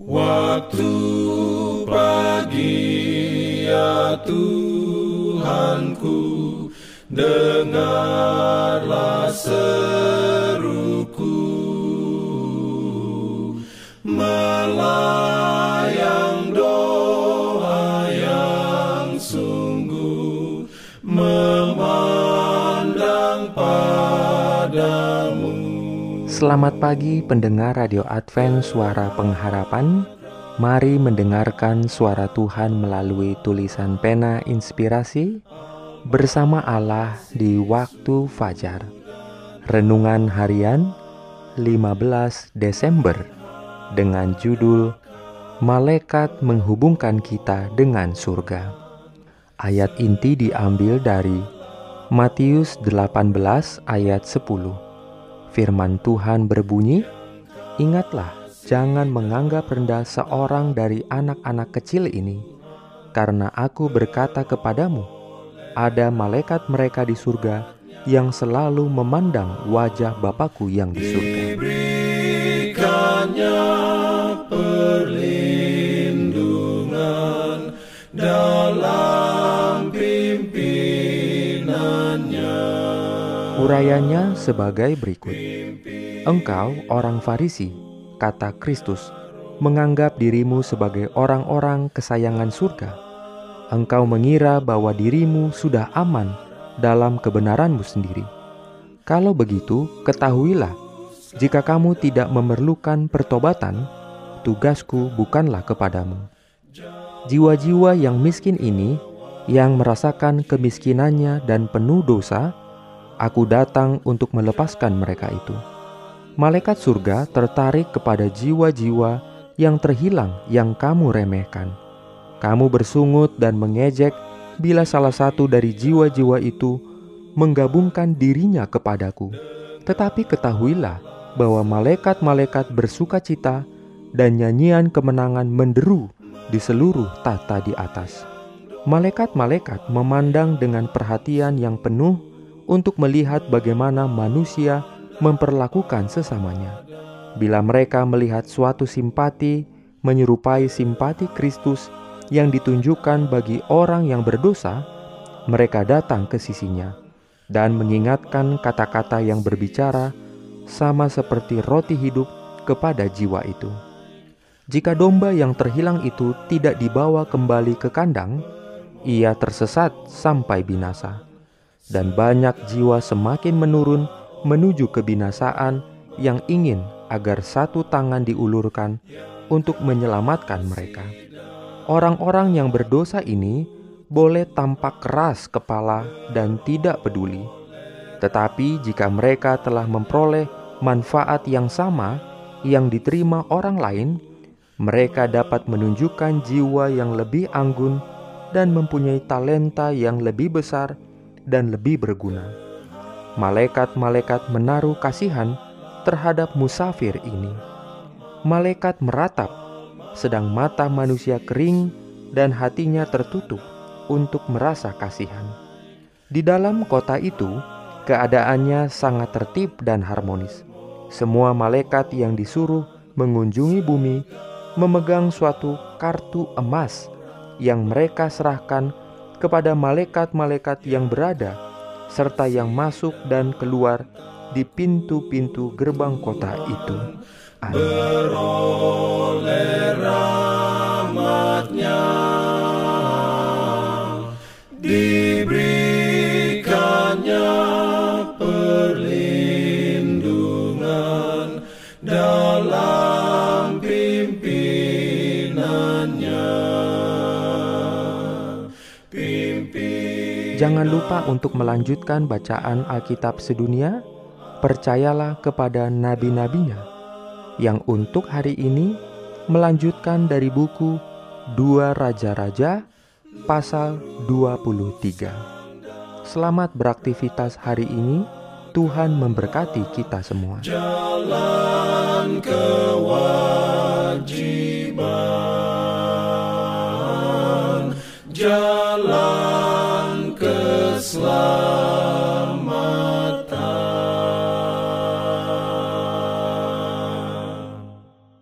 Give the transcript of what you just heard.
Waktu pagi ya Tuhanku Dengarlah seruku Selamat pagi pendengar Radio Advent Suara Pengharapan Mari mendengarkan suara Tuhan melalui tulisan pena inspirasi bersama Allah di waktu fajar. Renungan harian 15 Desember dengan judul Malaikat menghubungkan kita dengan surga. Ayat inti diambil dari Matius 18 ayat 10. Firman Tuhan berbunyi, "Ingatlah, jangan menganggap rendah seorang dari anak-anak kecil ini, karena aku berkata kepadamu, ada malaikat mereka di surga yang selalu memandang wajah Bapakku yang di surga. Urayanya sebagai berikut. Engkau orang Farisi, kata Kristus, menganggap dirimu sebagai orang-orang kesayangan surga engkau mengira bahwa dirimu sudah aman dalam kebenaranmu sendiri. Kalau begitu, ketahuilah, jika kamu tidak memerlukan pertobatan, tugasku bukanlah kepadamu. Jiwa-jiwa yang miskin ini, yang merasakan kemiskinannya dan penuh dosa, aku datang untuk melepaskan mereka itu. Malaikat surga tertarik kepada jiwa-jiwa yang terhilang yang kamu remehkan kamu bersungut dan mengejek bila salah satu dari jiwa-jiwa itu menggabungkan dirinya kepadaku. Tetapi ketahuilah bahwa malaikat-malaikat bersuka cita dan nyanyian kemenangan menderu di seluruh tata di atas. Malaikat-malaikat memandang dengan perhatian yang penuh untuk melihat bagaimana manusia memperlakukan sesamanya. Bila mereka melihat suatu simpati menyerupai simpati Kristus yang ditunjukkan bagi orang yang berdosa, mereka datang ke sisinya dan mengingatkan kata-kata yang berbicara sama seperti roti hidup kepada jiwa itu. Jika domba yang terhilang itu tidak dibawa kembali ke kandang, ia tersesat sampai binasa, dan banyak jiwa semakin menurun menuju kebinasaan yang ingin agar satu tangan diulurkan untuk menyelamatkan mereka. Orang-orang yang berdosa ini boleh tampak keras kepala dan tidak peduli, tetapi jika mereka telah memperoleh manfaat yang sama yang diterima orang lain, mereka dapat menunjukkan jiwa yang lebih anggun dan mempunyai talenta yang lebih besar dan lebih berguna. Malaikat-malaikat menaruh kasihan terhadap musafir ini. Malaikat meratap sedang mata manusia kering dan hatinya tertutup untuk merasa kasihan. Di dalam kota itu, keadaannya sangat tertib dan harmonis. Semua malaikat yang disuruh mengunjungi bumi memegang suatu kartu emas yang mereka serahkan kepada malaikat-malaikat yang berada serta yang masuk dan keluar di pintu-pintu gerbang kota itu. Dalam Jangan lupa untuk melanjutkan bacaan Alkitab sedunia. Percayalah kepada nabi-nabinya yang untuk hari ini melanjutkan dari buku Dua Raja-Raja pasal 23. Selamat beraktivitas hari ini. Tuhan memberkati kita semua. Jalan kewajiban. Jalan